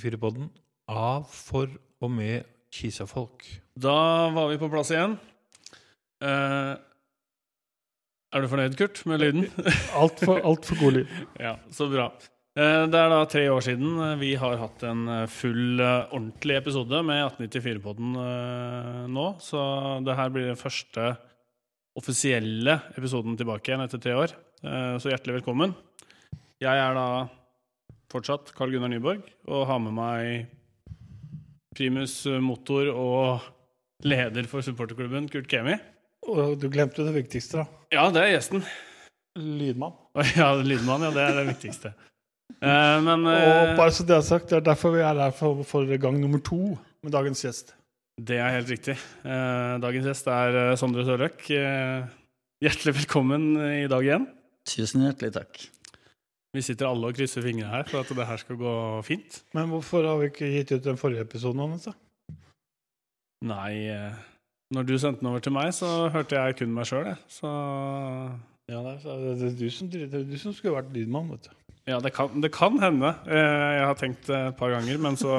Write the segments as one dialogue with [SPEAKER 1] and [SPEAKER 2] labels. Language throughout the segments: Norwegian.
[SPEAKER 1] 1894-podden av, for og med Kisa-folk.
[SPEAKER 2] Da var vi på plass igjen. Eh, er du fornøyd, Kurt, med lyden?
[SPEAKER 3] Altfor alt for god lyd.
[SPEAKER 2] ja, så bra. Eh, det er da tre år siden eh, vi har hatt en eh, full, eh, ordentlig episode med 1894-podden eh, nå. Så det her blir den første offisielle episoden tilbake igjen etter tre år. Eh, så hjertelig velkommen. Jeg er da fortsatt Carl Gunnar Nyborg og har med meg primus motor og leder for supporterklubben, Kurt Kemi.
[SPEAKER 3] Og du glemte det viktigste, da.
[SPEAKER 2] Ja, det er gjesten.
[SPEAKER 3] Lydmann.
[SPEAKER 2] Ja, lydmann, ja, det er det viktigste. Eh, men
[SPEAKER 3] Og
[SPEAKER 2] eh,
[SPEAKER 3] bare så det er sagt, det er derfor vi er her for, for gang nummer to med dagens gjest.
[SPEAKER 2] det er helt riktig. Eh, dagens gjest er eh, Sondre Sørløk. Eh, hjertelig velkommen i dag igjen.
[SPEAKER 4] Tusen hjertelig takk.
[SPEAKER 2] Vi sitter alle og krysser fingrene her for at det her skal gå fint.
[SPEAKER 3] Men hvorfor har vi ikke gitt ut den forrige episoden hans, da?
[SPEAKER 2] Nei, eh, når du sendte den over til meg, så hørte jeg kun meg sjøl, jeg. Så
[SPEAKER 3] Ja, det er, du, som, det er du som skulle vært lydmann, vet du.
[SPEAKER 2] ja, det kan, det kan hende. Eh, jeg har tenkt det et par ganger, men så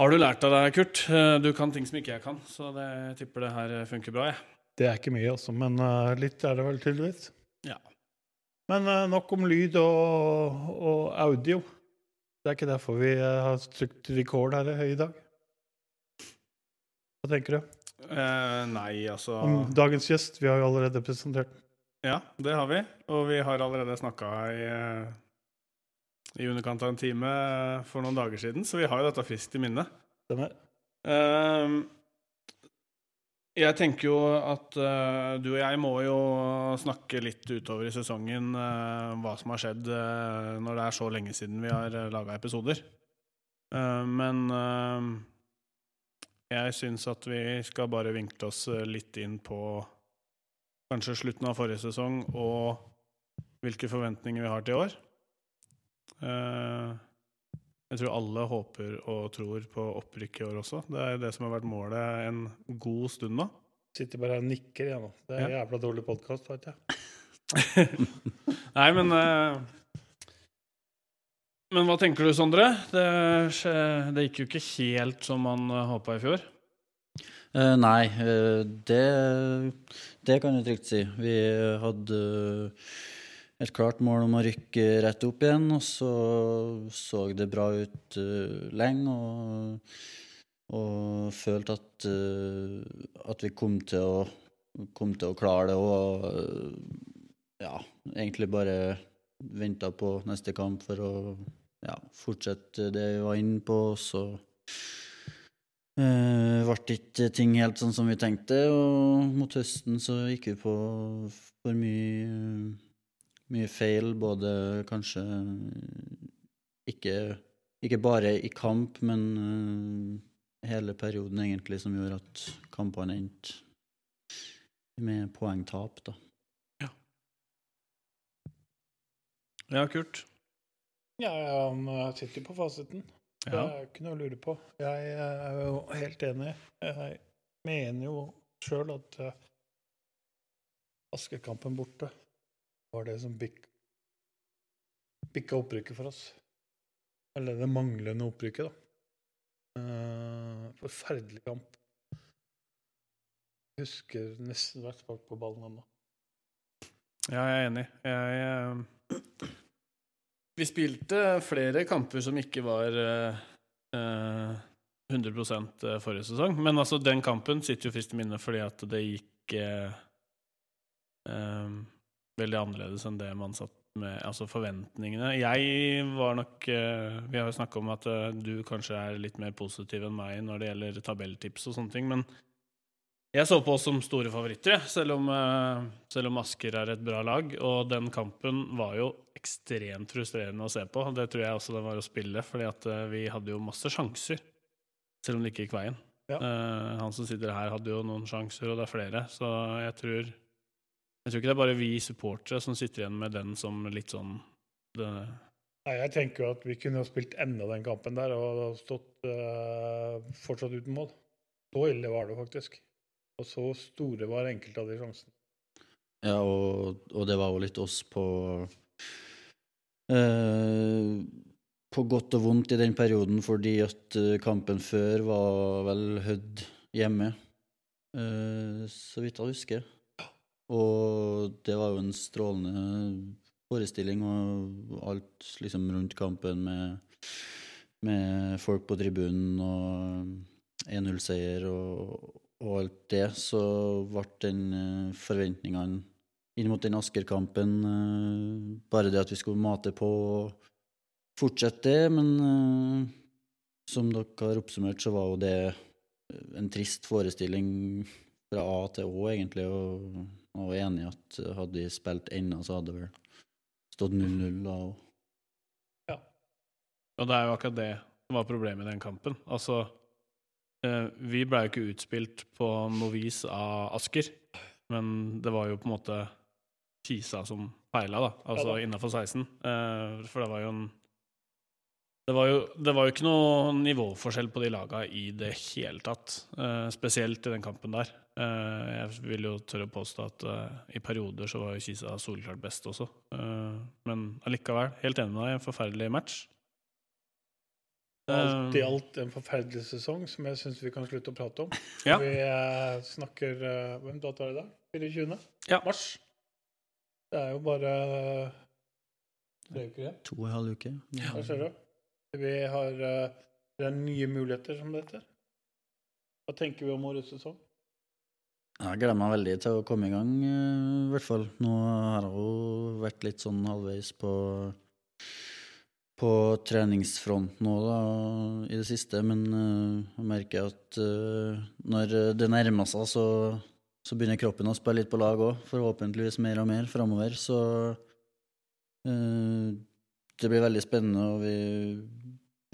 [SPEAKER 2] har du lært av deg, Kurt. Eh, Du kan ting som ikke jeg kan, så det, jeg tipper det her funker bra, jeg.
[SPEAKER 3] Det er ikke mye, altså, men eh, litt er det vel tydeligvis.
[SPEAKER 2] Ja.
[SPEAKER 3] Men eh, nok om lyd og, og audio. Det er ikke derfor vi eh, har trykt record her i dag. Hva tenker du
[SPEAKER 2] Eh, nei, altså
[SPEAKER 3] om dagens gjest? Vi har jo allerede presentert den.
[SPEAKER 2] Ja, det har vi. Og vi har allerede snakka i, eh, i underkant av en time eh, for noen dager siden, så vi har jo dette friskt i minne.
[SPEAKER 3] Stemmer.
[SPEAKER 2] Ehm, jeg tenker jo at uh, du og jeg må jo snakke litt utover i sesongen uh, hva som har skjedd uh, når det er så lenge siden vi har uh, laga episoder. Men jeg syns at vi skal bare vinkle oss litt inn på kanskje slutten av forrige sesong og hvilke forventninger vi har til i år. Eh, jeg tror alle håper og tror på opprykk i år også. Det er det som har vært målet en god stund nå.
[SPEAKER 3] Sitter bare her og nikker igjen nå. Det er
[SPEAKER 2] Ja.
[SPEAKER 3] jævla dårlig podkast, vet jeg.
[SPEAKER 2] Nei, men eh, Men hva tenker du, Sondre? Det, det gikk jo ikke helt som man håpa i fjor.
[SPEAKER 4] Uh, nei, eh, det, det kan jeg trygt si. Vi hadde et klart mål om å rykke rett opp igjen, og så så det bra ut uh, lenge. Og, og følte at, uh, at vi kom til, å, kom til å klare det. Og uh, ja, egentlig bare venta på neste kamp for å ja, fortsette det vi var inne på. Så uh, ble ikke ting helt sånn som vi tenkte, og mot høsten så gikk vi på for mye, mye feil, både kanskje ikke, ikke bare i kamp, men eh, hele perioden egentlig, som gjorde at kampene endte med poengtap, da.
[SPEAKER 2] Ja, Kurt.
[SPEAKER 3] Ja, han sitter jo på fasiten. Det er ikke noe å lure på. Jeg eh, er jo helt enig. Jeg mener jo sjøl at eh, Askekampen borte var det som bik bikka opprykket for oss. Eller det manglende opprykket, da. Eh, forferdelig kamp. Jeg husker nesten hvert spark på ballen ennå.
[SPEAKER 2] Ja, jeg er enig. Jeg, jeg, vi spilte flere kamper som ikke var eh, eh, 100% forrige sesong. Men altså, den kampen sitter jo friskt i minne fordi at det gikk uh, eh, veldig annerledes enn det man satt med Altså forventningene. Jeg var nok eh, Vi har jo snakka om at eh, du kanskje er litt mer positiv enn meg når det gjelder tabelltips og sånne ting, men jeg så på oss som store favoritter, selv om, eh, selv om Asker er et bra lag. Og den kampen var jo ekstremt frustrerende å se på. Det tror jeg også det var å spille, fordi at vi hadde jo masse sjanser, selv om det ikke gikk veien.
[SPEAKER 3] Ja.
[SPEAKER 2] Han som sitter her, hadde jo noen sjanser, og det er flere. Så jeg tror Jeg tror ikke det er bare vi supportere som sitter igjen med den som litt sånn det,
[SPEAKER 3] Nei, jeg tenker jo at vi kunne ha spilt enda den kampen der og stått uh, fortsatt uten mål. Så ille var det faktisk. Og så store var enkelte av de sjansene.
[SPEAKER 4] Ja, og, og det var jo litt oss på uh, på godt og vondt i den perioden fordi at eh, kampen før var vel Hødd hjemme, uh, så vidt jeg husker. Og det var jo en strålende forestilling, og alt liksom rundt kampen med, med folk på tribunen og 1-0-seier og, og alt det, så ble den eh, forventningene inn mot den Asker-kampen eh, bare det at vi skulle mate på og fortsette det, men eh, som dere har oppsummert, så var jo det en trist forestilling fra A til Å, egentlig, og jeg var enig i at hadde de spilt ennå, så hadde det vel stått 0-0 da òg.
[SPEAKER 2] Og det er jo akkurat det som var problemet i den kampen. Altså, eh, vi ble jo ikke utspilt på noe vis av Asker, men det var jo på en måte Kisa som feila, da, altså
[SPEAKER 3] Ja
[SPEAKER 2] innafor 16. Eh, for det var jo en det var, jo, det var jo ikke noe nivåforskjell på de laga i det hele tatt. eh, spesielt i den kampen der. Eh, jeg vil jo tørre å påstå at eh, i perioder så var jo Kisa soleklart best også. Eh, men allikevel, helt enig med deg, en forferdelig match.
[SPEAKER 3] Alt i
[SPEAKER 2] Eh,
[SPEAKER 3] alt en forferdelig sesong som jeg syns vi kan slutte å prate om.
[SPEAKER 2] Ja.
[SPEAKER 3] Vi eh, snakker Hvem dato er det da? 24.
[SPEAKER 2] Ja.
[SPEAKER 3] mars. Det er jo bare tre uker igjen.
[SPEAKER 4] To og en halv uke.
[SPEAKER 3] Hva ser du? Vi har eh, det er nye muligheter, som det heter. Hva tenker vi om årets sesong?
[SPEAKER 4] Jeg gleder meg veldig til å komme i gang, eh, i hvert fall. Nå har jeg jo vært litt sånn halvveis på på treningsfront nå i det siste, men eh, jeg merker at når det nærmer seg, så, så begynner kroppen å spille litt på lag òg. Forhåpentligvis mer og mer framover. Så det blir veldig spennende, og vi,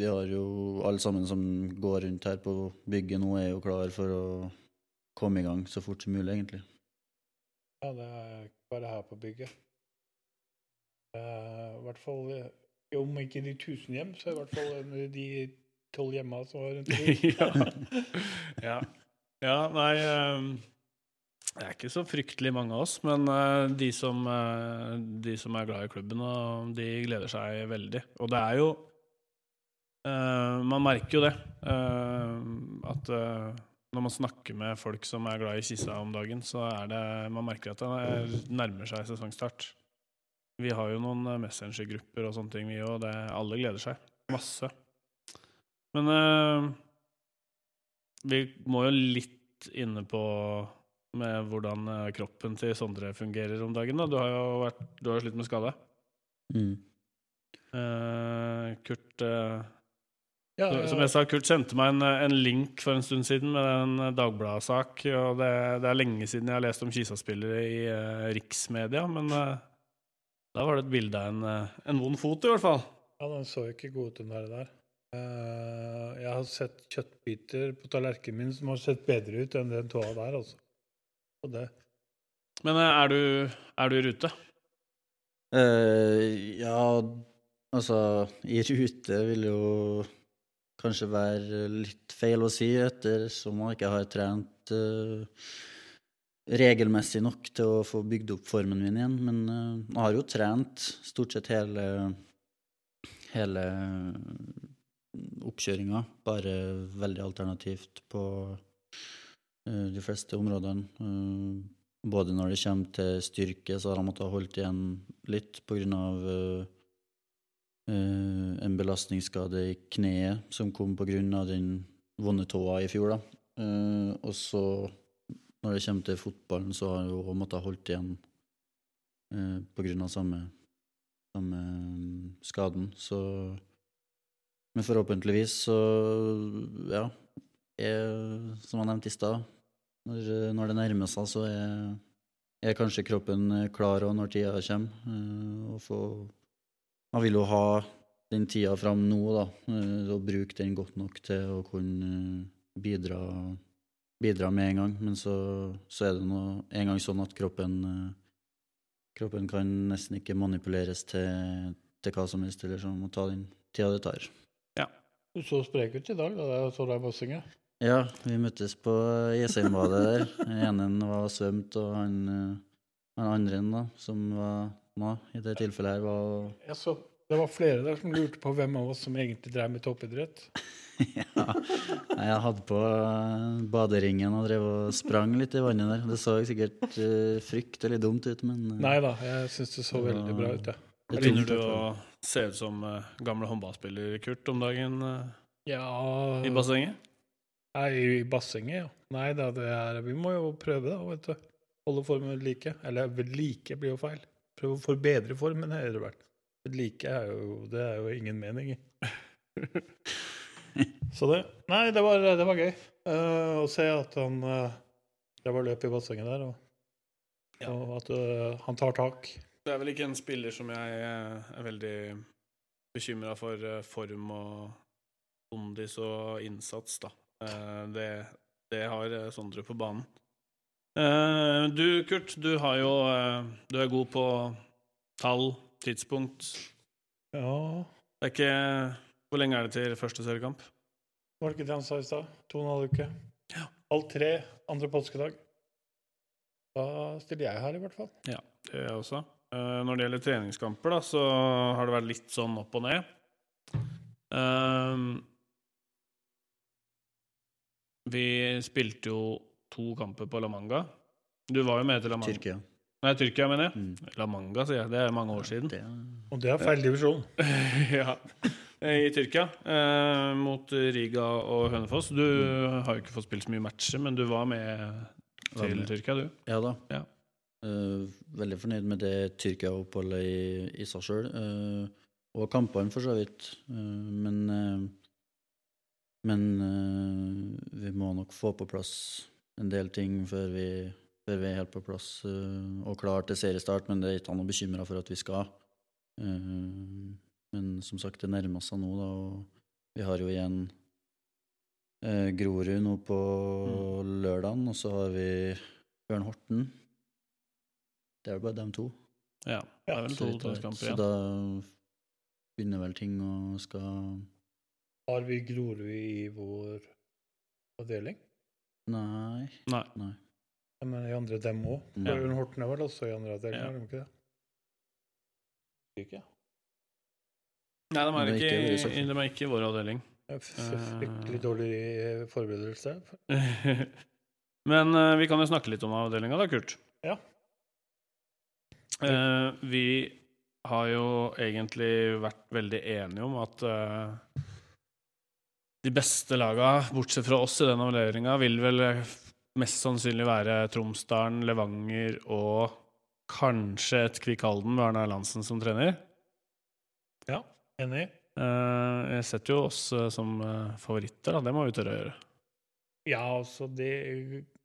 [SPEAKER 4] vi har jo alle sammen som går rundt her på bygget nå, er jo klar for å komme i gang så fort som mulig, egentlig.
[SPEAKER 3] Ja, det er ikke bare her på bygget. Uh, I hvert fall eh, Om ikke de tusen hjem, så i hvert fall de tolv hjemma som var rundt omkring.
[SPEAKER 2] ja. ja. Ja, nei ehm, Det er ikke så fryktelig mange av oss, men eh, de, som, eh, de som er glad i klubben, de gleder seg veldig. Og det er jo eh, Man merker jo det. at når man snakker med folk som er glad i Kissa om dagen, så er det Man merker at det er- nærmer seg sesongstart. Vi har jo noen messengergrupper og sånne ting, vi òg. Alle gleder seg. Masse. Men vi må jo litt inne på med hvordan eh, kroppen til Sondre fungerer om dagen. Da. Du har jo vært, du har slitt med skade.
[SPEAKER 4] Mm.
[SPEAKER 2] Eh, Kurt eh,
[SPEAKER 3] Ja,
[SPEAKER 2] Som jeg sa, Kurt sendte meg en, en link for en stund siden med en Dagbladet-sak. Og det, det er lenge siden jeg har lest om Kisa-spillere i eh, riksmedia, men eh, da var det et bilde av en, en vond fot, i hvert fall.
[SPEAKER 3] Ja, den så ikke god ut, den der. der. Eh, jeg har sett kjøttbiter på tallerkenen min som har sett bedre ut enn den tåa der, altså. Og det
[SPEAKER 2] Men eh, er du, er du i rute?
[SPEAKER 4] Uh, ja, altså I rute vil jo kanskje være litt feil å si, ettersom jeg ikke har trent uh, regelmessig nok til å få bygd opp formen min igjen. Men uh, jeg har jo trent stort sett hele, hele oppkjøringa, bare veldig alternativt på de fleste områdene. Eh, både når det kommer til styrke, så har han måttet holdt igjen litt grunn av eh, eh, en belastningsskade i kneet som kom av den vonde tåa i fjor. Eh, og så, når det kommer til fotballen, så har han måttet holdt igjen eh, grunn av samme, samme mm, skaden. Så Men forhåpentligvis så, ja er, Som jeg nevnte i stad, når, når det nærmer seg, så er, er kanskje kroppen klar òg når tida kommer. eh, og få Man vil jo ha den tida fram nå, da, eh, og bruke den godt nok til å kunne eh, bidra, bidra med en gang. Men så, så er det nå en gang sånn at kroppen eh, Kroppen kan nesten ikke manipuleres til, til hva som helst, eller så må ta den tida det tar.
[SPEAKER 3] Du så sprek ut i dag da jeg så deg på synget.
[SPEAKER 4] Ja, vi møttes på Jessheimbadet der. Den ene var svømt, og han, eh, han andre da, som var nå, i det tilfellet her, var
[SPEAKER 3] Jeg så, Det var flere der som lurte på hvem av oss som egentlig drev med toppidrett.
[SPEAKER 4] ja. Jeg hadde på eh, baderingen og drev og sprang litt i vannet der. Det så sikkert eh, fryktelig dumt ut, men
[SPEAKER 3] Nei da, jeg syns det så veldig bra ut, jeg.
[SPEAKER 4] Ja.
[SPEAKER 2] Begynner du å se ut som gamle håndballspiller, Kurt, om dagen
[SPEAKER 3] Ja
[SPEAKER 2] i bassenget?
[SPEAKER 3] Nei, i bassenget, ja. Nei da, det er Vi må jo prøve, da, vet du. Holde formen ved like. Eller ved like blir jo feil. Prøve å forbedre formen, har det vært. Ved like er jo Det er jo ingen mening i. Så det Nei, det var, det var gøy uh, å se at han uh, Det var løp i bassenget der, og,
[SPEAKER 2] Ja.
[SPEAKER 3] og at uh, han tar tak.
[SPEAKER 2] Det er vel ikke en spiller som jeg er veldig bekymra for form og kondis og innsats, da. Eh, Det, det har eh, Sondre på banen. Eh, Du, Kurt, du har jo Du er god på tall, tidspunkt.
[SPEAKER 3] Ja
[SPEAKER 2] Det er ikke Hvor lenge er det til første seriekamp?
[SPEAKER 3] Var det ikke det han sa i stad? To og en halv uke.
[SPEAKER 2] Ja.
[SPEAKER 3] Halv tre andre påskedag. Da stiller jeg her, i hvert fall.
[SPEAKER 2] Ja, det gjør jeg også. Når det gjelder treningskamper, da, så har det vært litt sånn opp og ned. Ehm, vi spilte jo to kamper på La Manga. Du var jo med til La Manga.
[SPEAKER 4] Tyrkia.
[SPEAKER 2] Nei, Tyrkia, mener jeg.
[SPEAKER 4] Mm.
[SPEAKER 2] La Manga, sier jeg. Det er mange år siden.
[SPEAKER 4] Det,
[SPEAKER 3] Og det er feil divisjon.
[SPEAKER 2] ja. I Tyrkia, eh, mot Riga og Hønefoss. Du har jo ikke fått spilt så mye matcher, men du var med
[SPEAKER 4] Var
[SPEAKER 2] til
[SPEAKER 4] med.
[SPEAKER 2] Tyrkia, du.
[SPEAKER 4] ja da.
[SPEAKER 2] Ja.
[SPEAKER 4] Uh, veldig fornøyd med det Tyrkia-oppholdet i, i seg sjøl. og kampene, for så vidt. Uh, men eh, men uh, vi må nok få på plass en del ting før vi, før vi er helt på plass uh, og klar til seriestart. Men det er ikke han noe bekymra for at vi skal. Uh, men som sagt, det nærmer seg nå, da. Og vi har jo igjen Grorud nå på lørdagen, og så har vi Bjørn Horten. Det er vel bare dem to.
[SPEAKER 2] Ja, det er vel to
[SPEAKER 4] jeg vet. Så da begynner vel ting å skal
[SPEAKER 3] Har vi Grorud i vår avdeling?
[SPEAKER 4] Nei.
[SPEAKER 2] Nei.
[SPEAKER 4] Nei.
[SPEAKER 3] Ja, Men i andre dem òg. Ja. Horten er vel også i andre avdeling,
[SPEAKER 2] Ja.
[SPEAKER 3] er de ikke det? Ikke.
[SPEAKER 2] Nei, de er,
[SPEAKER 4] er
[SPEAKER 2] ikke,
[SPEAKER 4] ikke i
[SPEAKER 2] de er ikke i vår avdeling.
[SPEAKER 3] F- Fryktelig dårlig eh, forberedelse.
[SPEAKER 2] Men uh, vi kan jo snakke litt om avdelinga da, Kurt.
[SPEAKER 3] Ja.
[SPEAKER 2] Uh, vi har jo egentlig vært veldig enige om at eh, de beste laga, bortsett fra oss i den avdelinga, vil vel mest sannsynlig være Tromsdalen, Levanger og kanskje et Kvikk Halden med Arne Erlandsen som trener.
[SPEAKER 3] Ja, Enig?
[SPEAKER 2] Eh, jeg setter jo oss eh, som eh, favoritter, da. Det må vi tørre å gjøre.
[SPEAKER 3] Ja, altså det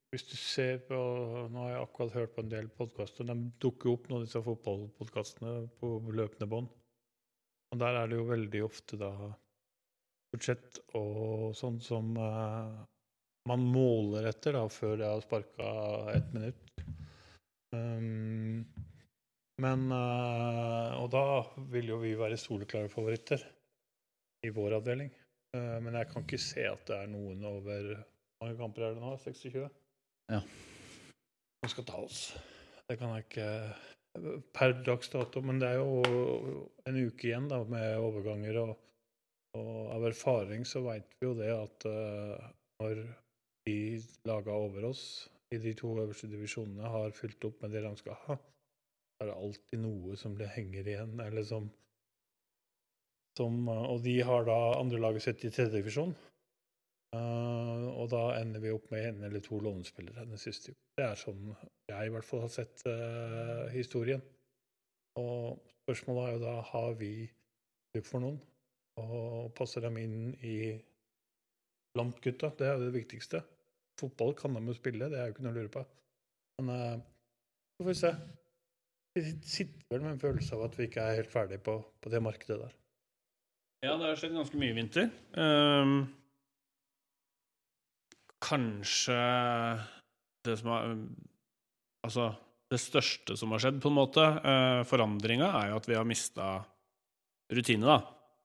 [SPEAKER 3] Hvis du ser på Nå har jeg akkurat hørt på en del podkaster. De dukker opp nå, disse fotballpodkastene, på løpende bånd. Og der er det jo veldig ofte da budsjett og sånn som uh, man måler etter da, før det har sparka ett minutt. Um, men uh, Og da vil jo vi være soleklare favoritter i vår avdeling. Uh, men jeg kan ikke se at det er noen over Hvor mange kamper er det nå? 26?
[SPEAKER 4] Ja.
[SPEAKER 3] Som skal ta oss. Det kan jeg ikke per dags dato. Men det er jo en uke igjen da, med overganger. Og, og av erfaring så veit vi jo det at uh, når de laga over oss i de to øverste divisjonene har fylt opp med det de skal ha, så er det alltid noe som det henger igjen, eller som som, eh, og de har da andrelaget sitt i tredje divisjon. Eh, og da ender vi opp med en eller to lånespillere den siste. Det er sånn jeg i hvert fall har sett uh, historien. Og spørsmålet er jo da har vi bruk for noen, og passer dem inn i blant gutta. Det er jo det viktigste. Fotball kan de jo spille, det er jo ikke noe å lure på. Men eh, så får vi se. Vi sitter vel med en følelse av at vi ikke er helt ferdig på, på det markedet der.
[SPEAKER 2] Ja, det har skjedd ganske mye i vinter. Um, kanskje det som har Altså, det største som har skjedd, på en måte, uh, forandringa, er jo at vi har mista rutine, da.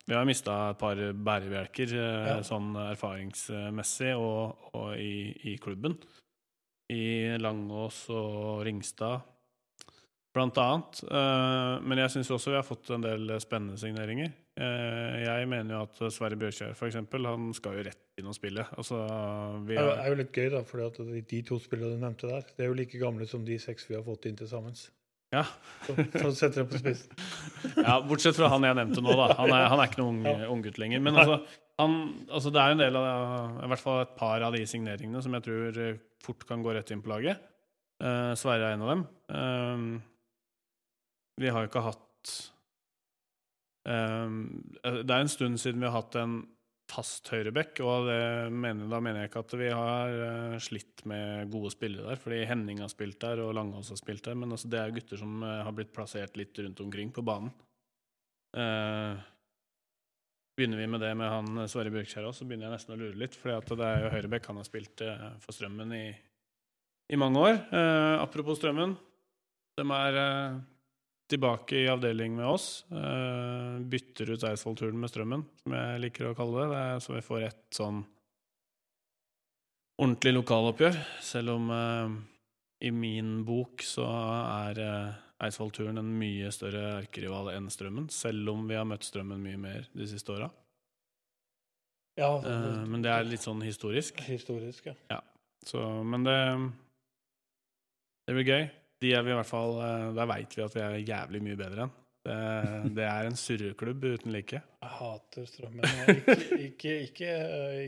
[SPEAKER 2] Vi har mista et par bærebjelker eh,
[SPEAKER 3] Ja.
[SPEAKER 2] sånn erfaringsmessig og, og i, i klubben. I Langås og Ringstad. blant annet. Eh, men jeg syns også vi har fått en del spennende signeringer. Eh, jeg mener jo at Sverre Bjørkjær, for eksempel, han skal jo rett inn og spille. Altså, vi
[SPEAKER 3] Det er jo- litt gøy, da, for de, de to spillerne du nevnte der, det er jo like gamle som de seks vi har fått inn til sammen.
[SPEAKER 2] Ja,
[SPEAKER 3] Så, så det på spissen.
[SPEAKER 2] ja, bortsett fra han jeg nevnte nå, da. Han er, han er ikke noen ung,
[SPEAKER 3] Ja.
[SPEAKER 2] unggutt lenger. Men altså, han, altså, det er en del av I hvert fall et par av de signeringene som jeg tror eh, fort kan gå rett inn på laget. Uh, Sverre er en av dem. Uh, vi har jo ikke hatt uh, Det er en stund siden vi har hatt en fast høyrebekk, og mener, da mener jeg ikke at vi har eh, slitt med gode spillere der, fordi Henning har spilt der, og Langås har spilt der, men altså, det er gutter som eh, har blitt plassert litt rundt omkring på banen. Eh, begynner vi med det med han eh, Sverre Bjørkskjær òg, så begynner jeg nesten å lure litt, fordi det er jo høyrebekk han har spilt for Strømmen i, i mange år. Eh, apropos Strømmen, de er tilbake i avdeling med oss. Uh, bytter ut Eidsvoll-turen med Strømmen, som jeg liker å kalle det. det er, så vi får et sånn ordentlig lokaloppgjør. Selv om uh, i min bok så er uh, Eidsvoll-turen en mye større erkerival enn Strømmen. Selv om vi har møtt Strømmen mye mer de siste åra.
[SPEAKER 3] Ja,
[SPEAKER 2] Eh, men det er litt sånn historisk.
[SPEAKER 3] historisk, ja.
[SPEAKER 2] Så, men det Det blir gøy. De er vi i hvert fall eh, Der veit vi at vi er jævlig mye bedre enn. Det, det er en surreklubb uten like.
[SPEAKER 3] Jeg hater strømmen. Ikke, ikke, ikke,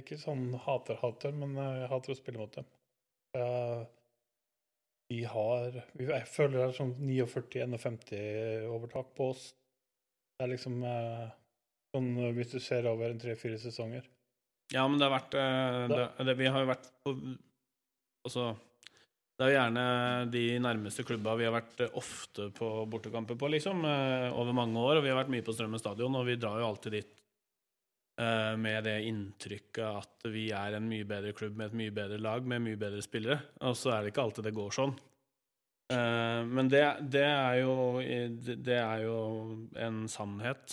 [SPEAKER 3] ikke sånn hater-hater, men jeg hater å spille mot dem. Vi har Jeg føler det er sånn 49-51 overtak på oss. Det er liksom eh, sånn eh, hvis du ser over en tre-fire sesonger.
[SPEAKER 2] Ja, men det har vært eh, det, det, Vi har jo vært på Altså Det er jo gjerne de nærmeste klubba vi har vært eh, ofte på bortekamper på, liksom. eh, Over mange år. Og vi har vært mye på Strømmen stadion, og vi drar jo alltid dit eh, med det inntrykket at vi er en mye bedre klubb med et mye bedre lag med mye bedre spillere. Og så er det ikke alltid det går sånn. Men det, det, er jo, det, er jo en sannhet,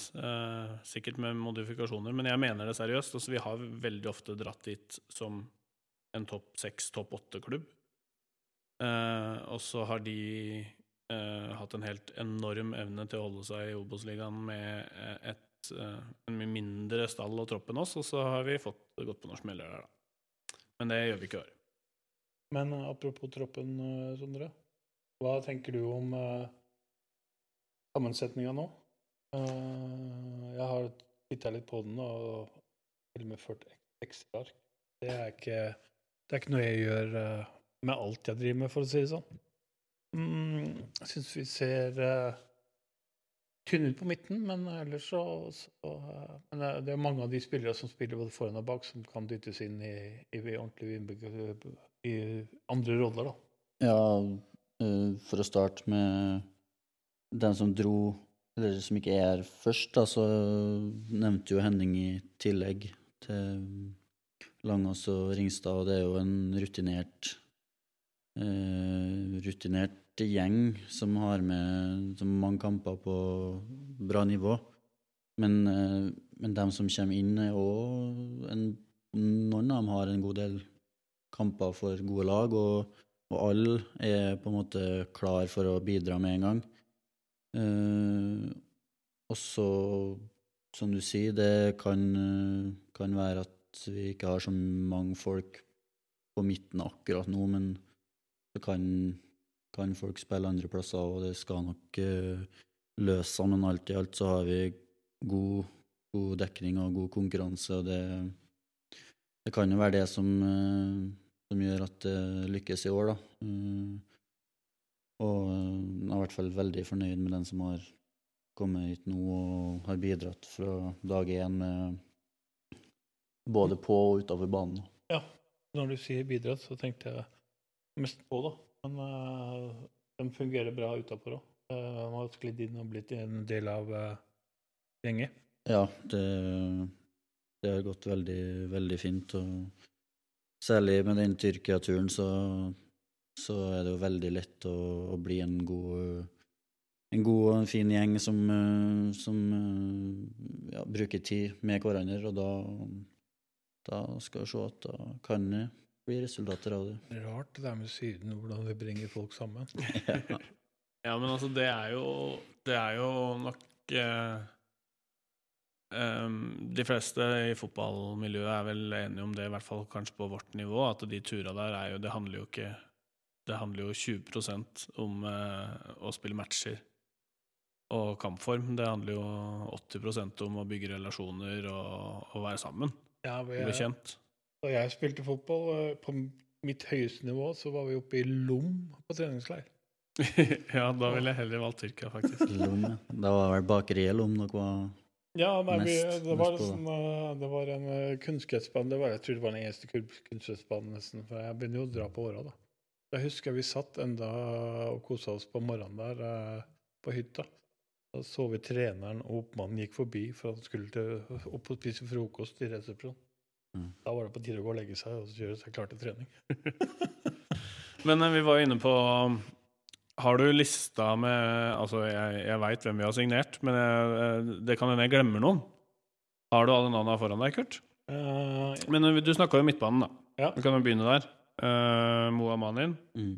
[SPEAKER 2] sikkert med modifikasjoner, men jeg mener det seriøst. Altså, vi har veldig ofte dratt dit som en topp seks, topp åtte-klubb. Eh, og så har de eh, hatt en helt enorm evne til å holde seg i Obos-ligaen med eh, et, en mye mindre stall og tropp enn oss, og så har vi fått gått på noen smeller der, da. Men det gjør vi ikke i år.
[SPEAKER 3] Men apropos troppen, Sondre. Hva tenker du om uh, sammensetninga nå? Eh, jeg har titta litt på den og til og med ført ekstra ark. Det, det er ikke noe jeg gjør eh, med alt jeg driver med, for å si det sånn. Mm, jeg syns vi ser uh, tynne ut på midten, men ellers så, så uh, Men det- er mange av de spillere som spiller både foran og bak, som kan dyttes inn i, i ordentlig innbygg- i andre roller, da.
[SPEAKER 4] Ja, eh, for å starte med den som dro, eller som ikke er her først, da, så nevnte jo Henning i tillegg til Langås og Ringstad, og det er jo en rutinert eh, rutinert gjeng som har med som mange kamper på bra nivå. Men, eh, men de som kommer inn, er òg Noen av dem har en god del kamper for gode lag, og, og alle er på en måte klar for å bidra med en gang. Eh, og så, som du sier, det kan, kan være at vi ikke har så mange folk på midten akkurat nå, men så kan, kan folk spille andre plasser, og det skal nok uh, løse seg. Men alt i alt så har vi god, god dekning og god konkurranse, og det, det kan jo være det som, uh, som gjør at det lykkes i år, da. Uh, og jeg er i hvert fall veldig fornøyd med den som har kommet hit nå og har bidratt fra dag én med både på og utover banen.
[SPEAKER 3] Når du sier bidratt, så tenkte jeg mest på, da. Men uh, de fungerer bra utapå òg. Uh, har sklidd inn og blitt en del av uh, gjengen.
[SPEAKER 4] Ja, det, det har gått veldig, veldig fint. Og særlig med den Tyrkia-turen så, så er det jo veldig lett å, å bli en god en god og fin gjeng som, eh, som eh, ja, bruker tid med hverandre, og da, da skal vi se at da kan det bli resultater av det.
[SPEAKER 3] Rart det der med Syden, hvordan vi bringer folk sammen.
[SPEAKER 4] Ja.
[SPEAKER 2] Ja, men altså, det er jo Det er jo nok eh, um, De fleste i fotballmiljøet er vel enige om det, i hvert fall kanskje på vårt nivå, at de tura der er jo Det handler jo ikke Det handler jo 20% om eh, å spille matcher og kampform. Det handler jo 80% om å bygge relasjoner og, og være sammen.
[SPEAKER 3] Ja, vi,
[SPEAKER 2] Bli kjent.
[SPEAKER 3] Da jeg spilte fotball, eh, på mitt høyeste nivå, så var vi oppe i Lom på treningsleir.
[SPEAKER 2] ja, da ville jeg heller valgt Tyrkia, faktisk.
[SPEAKER 4] Lom, ja. Da var vel bakeriet Lom noe var
[SPEAKER 3] Ja, nei, vi, det, var
[SPEAKER 4] mest på
[SPEAKER 3] sånn, eh, det var en uh, kunstgressbane. Jeg tror det var den eneste kun- kunstgressbanen nesten, for jeg begynner jo å dra på åra, da. Jeg husker vi satt enda og kosa oss på morgenen der eh, på hytta. Da så vi treneren og oppmannen gikk forbi for at han skulle til, opp og spise frokost i resepsjonen.
[SPEAKER 4] Mm.
[SPEAKER 3] Da var det på tide å gå og legge seg og så gjøre seg klar til trening.
[SPEAKER 2] Men eh, vi var jo inne på Har du lista med Altså, jeg, jeg veit hvem vi har signert, men jeg, eh, det kan hende jeg glemmer noen. Har du alle navnene foran deg, Kurt?
[SPEAKER 3] Eh,
[SPEAKER 2] Men eh, du snakka jo midtbanen, da.
[SPEAKER 3] Ja.
[SPEAKER 2] Vi kan jo begynne der. Uh, Moa Manin.
[SPEAKER 4] mm.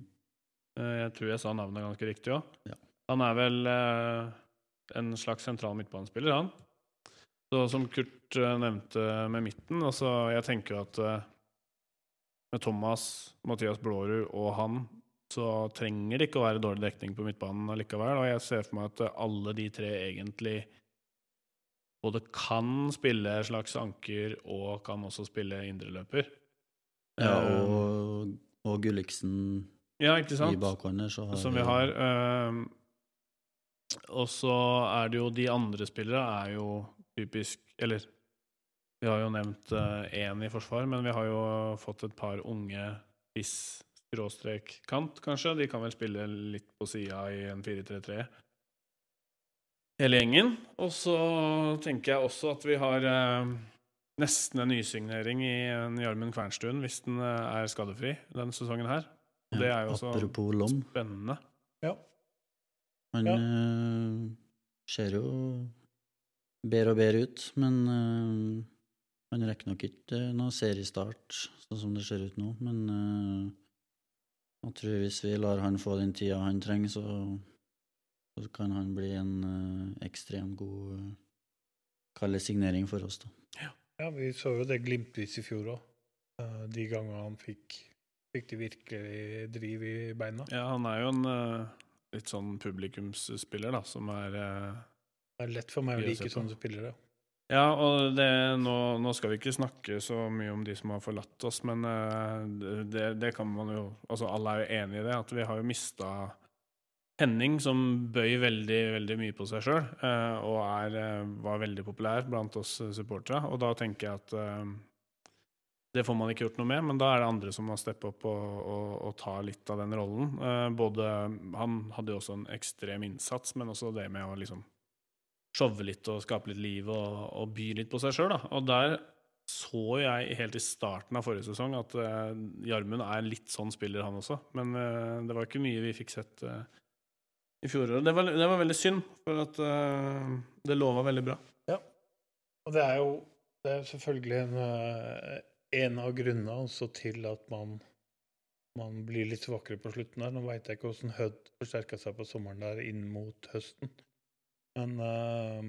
[SPEAKER 2] Uh, jeg tror jeg sa navnet ganske riktig òg.
[SPEAKER 4] Ja.
[SPEAKER 2] Han er vel uh, en slags sentral midtbanespiller, han. Så som Kurt eh, nevnte med midten, altså jeg tenker at eh, med Thomas, Mathias Blårud og han, så trenger det ikke å være dårlig dekning på midtbanen allikevel. Og jeg ser for meg at eh, alle de tre egentlig både kan spille slags anker og kan også spille indreløper.
[SPEAKER 4] Ja, og, og Gulliksen
[SPEAKER 2] ja, ikke sant?
[SPEAKER 4] i bakhånden. så har
[SPEAKER 2] som vi har. og så er det jo de andre spillere er jo typisk Eller vi har jo nevnt én i forsvar, men vi har jo fått et par unge spiss skråstrek kant, kanskje. De kan vel spille litt på sida i en 4-3-3. Hele gjengen. Og så tenker jeg også at vi har eh, nesten en nysignering i en Jarmund Kvernstuen, hvis den eh, er skadefri denne sesongen her. Det er jo
[SPEAKER 4] også
[SPEAKER 2] spennende. Ja.
[SPEAKER 4] Han
[SPEAKER 3] Ja.
[SPEAKER 4] eh, ser jo bedre og bedre ut, men eh, han rekker nok ikke eh, noe seriestart, sånn som det ser ut nå. Men eh, jeg tror hvis vi lar han få den tida han trenger, så, så kan han bli en eh, ekstremt god uh, Kalle signering for oss, da.
[SPEAKER 3] Ja, vi så jo det glimtvis i fjor òg. De gangene han fikk, fikk de virkelig driv i beina.
[SPEAKER 2] Ja, han er jo en litt sånn publikumsspiller, da, som er
[SPEAKER 3] Det er lett for meg å like sånne spillere.
[SPEAKER 2] Ja, og det, nå, nå skal vi ikke snakke så mye om de som har forlatt oss, men eh, det, det kan man jo Altså, alle er jo enig i det, at vi har jo mista Henning, som bøy veldig, veldig mye på seg sjøl, og er, eh, var veldig populær blant oss supportere. Og da tenker jeg at eh, det får man ikke gjort noe med, men da er det andre som må steppe opp og, og, og ta litt av den rollen. Eh, både Han hadde jo også en ekstrem innsats, men også det med å liksom showe litt og skape litt liv og, og by litt på seg sjøl. Og der så jeg helt i starten av forrige sesong at uh, Jarmund er litt sånn spiller, han også. Men uh, det var ikke mye vi fikk sett uh, i fjoråret. Det, det var veldig synd, for at det lova veldig bra. Ja.
[SPEAKER 3] Og det er jo det er selvfølgelig en, en av grunnene også til at man, man blir litt svakere på slutten der. Nå veit jeg ikke hvordan Hødd forsterka seg på sommeren der inn mot høsten. Men uh,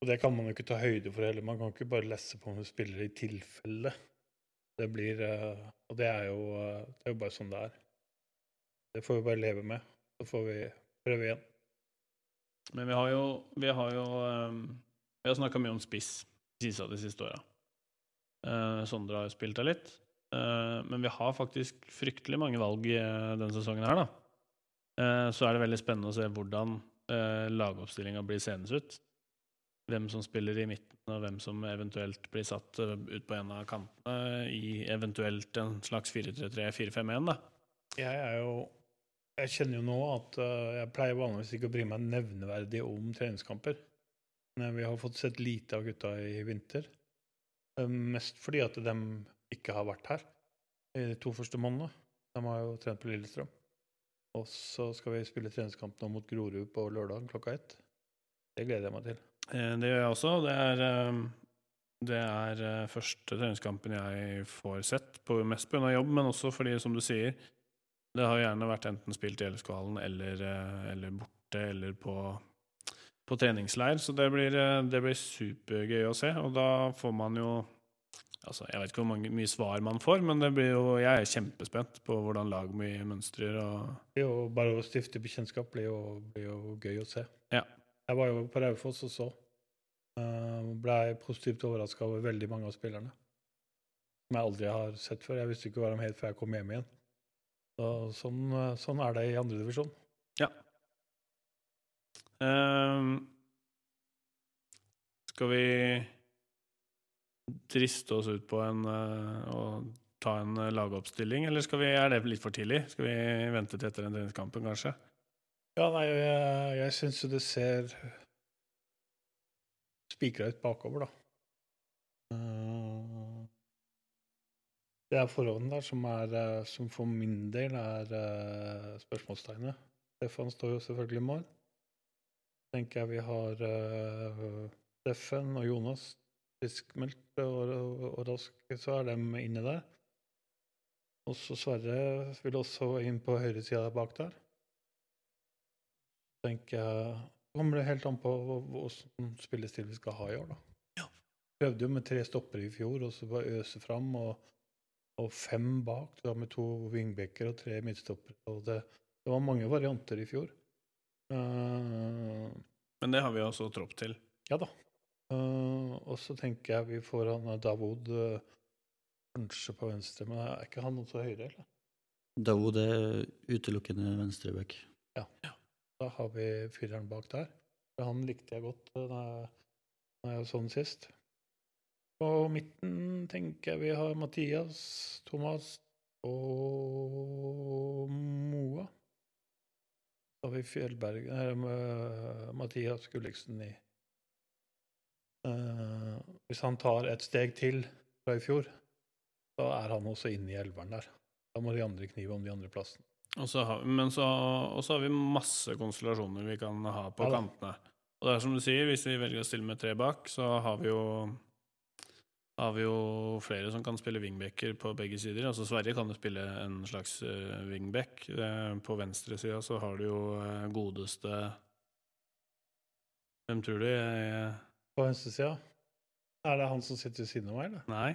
[SPEAKER 3] Og det kan man jo ikke ta høyde for heller. Man kan ikke bare lesse på om du spiller i tilfelle. Det blir uh, Og det er, jo, eh, det er jo bare sånn det er. Det får vi bare leve med. Så får vi prøve igjen.
[SPEAKER 2] Men vi har jo Vi har jo eh, Vi har snakka mye om spiss i siste de siste åra. Uh, Sondre har jo spilt der litt. Uh, men vi har faktisk fryktelig mange valg uh, denne sesongen her, da. Så er det veldig spennende å se hvordan uh, lagoppstillinga blir seende ut. Hvem som spiller i midten, og hvem som eventuelt blir satt eh, ut på en av kantene i eventuelt en slags 4-3-3-4-5-1, da.
[SPEAKER 3] Jeg er jo Jeg kjenner jo nå at eh, jeg pleier vanligvis ikke å bry meg nevneverdig om treningskamper. Men vi har fått sett lite av gutta i vinter. Eh, Mest fordi at de ikke har vært her i de to første månedene. De har jo trent på Lillestrøm. Og så skal vi spille treningskamp nå mot Grorud på lørdag klokka ett. Det gleder jeg meg til.
[SPEAKER 2] Eh, Det gjør jeg også. Det er, eh, det er eh, første treningskampen jeg får sett, på, mest pga. jobb, men også fordi, som du sier, Det har gjerne vært enten spilt i LSK-hallen eller, eller borte eller på, på treningsleir, så det blir, det blir supergøy å se. Og da får man jo Altså, jeg vet ikke hvor mange, mye svar man får, men det blir jo, jeg er kjempespent på hvordan lag mye mønstrer og
[SPEAKER 3] bare å stifte bekjentskap blir jo, blir jo gøy å se.
[SPEAKER 2] Ja.
[SPEAKER 3] Jeg var jo på Raufoss og så. Uh, Blei positivt overraska over veldig mange av spillerne. Som jeg aldri har sett før. Jeg visste ikke hva de het før jeg kom hjem igjen. Så, sånn, eh, sånn er det i andre divisjon.
[SPEAKER 2] Ehm, Skal vi driste oss ut på en eh, og ta en eh, lagoppstilling, eller vi, er det litt for tidlig? Skal vi vente til etter den treningskampen, kanskje?
[SPEAKER 3] Ja, nei, jeg, jeg syns jo det ser spikra ut bakover, da. Eh, Det er forholdene der som, er, som for min del er spørsmålstegnet. Stefan står jo selvfølgelig i mål. tenker jeg vi har Steffen og Jonas friskmeldt og, og, og raske, så er de inne der. Også Sverre vil også inn på høyresida bak der. tenker jeg kommer det helt an på åssen spillestil vi skal ha i år, da. Ja. Prøvde jo med tre stoppere i fjor, og så bare øse fram. Og, og fem bak, da med to wingbacker og tre midtstoppere. Og det, det var mange varianter i fjor. Uh,
[SPEAKER 2] Men det har vi også tropp til.
[SPEAKER 3] ja da. Eh, og så tenker jeg vi får han Davud Davod eh, kanskje på venstre, men er ikke han også høyre, eller?
[SPEAKER 4] Davud er utelukkende venstreback.
[SPEAKER 3] Da har vi fireren bak der. Han likte jeg godt eh, da jeg, så den sist. På midten tenker jeg vi har Mathias, Thomas og Moa. Da har vi Fjellberg Nei, Mathias Gulliksen i Eh, Hvis han tar et steg til fra i fjor, så er han også inne i elveren der. Da må de andre knive om de andre plassene.
[SPEAKER 2] Og så har, men så, og så har vi masse konstellasjoner vi kan ha på
[SPEAKER 3] Ja
[SPEAKER 2] kantene. Og det er som du sier, hvis vi velger å stille med tre bak, så har vi jo har vi jo flere som kan spille wingbacker på begge sider. Altså Sverige kan jo spille en slags uh, wingback. Eh, på venstresida så har du jo eh, godeste Hvem tror du? Jeg,
[SPEAKER 3] På venstresida er det han som sitter ved siden av meg, eller?
[SPEAKER 2] nei?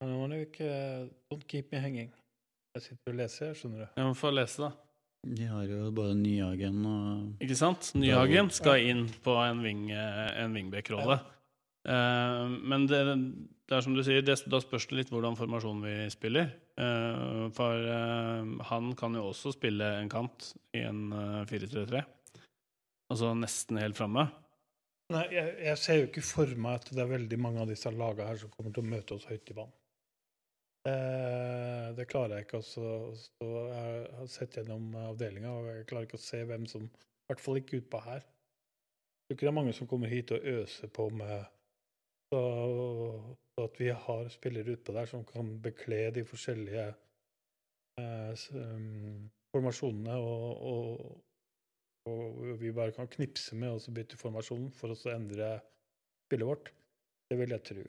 [SPEAKER 3] Men Nå må du ikke Don't keep me hanging. Jeg sitter og leser, skjønner du.
[SPEAKER 2] Ja, men få lese, da.
[SPEAKER 4] De har jo både Nyhagen og
[SPEAKER 2] Ikke sant? Nyhagen skal inn på en, wing, en wingback-rolle. Eh, men det, det er som du sier, det, da spørs det litt hvordan formasjonen vi spiller. Uh, for uh, han kan jo også spille en kant i en eh, 4-3-3. Altså nesten helt framme.
[SPEAKER 3] Nei, jeg, jeg ser jo ikke for meg at det er veldig mange av disse lagene her som kommer til å møte oss høyt i banen. Eh, det klarer jeg ikke også. Så jeg har sett gjennom avdelinga, og jeg klarer ikke å se hvem som I hvert fall ikke utpå her. Jeg tror ikke det er mange som kommer hit og øser på med så, så at vi har spillere utpå der som kan bekle de forskjellige eh, um, formasjonene, og, og, og vi bare kan knipse med og så bytte formasjonen for å så endre spillet vårt. Det vil jeg tro.